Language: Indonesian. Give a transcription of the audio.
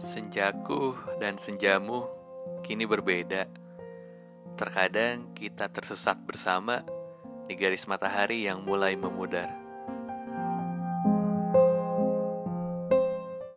Senjaku dan senjamu kini berbeda. Terkadang kita tersesat bersama di garis matahari yang mulai memudar.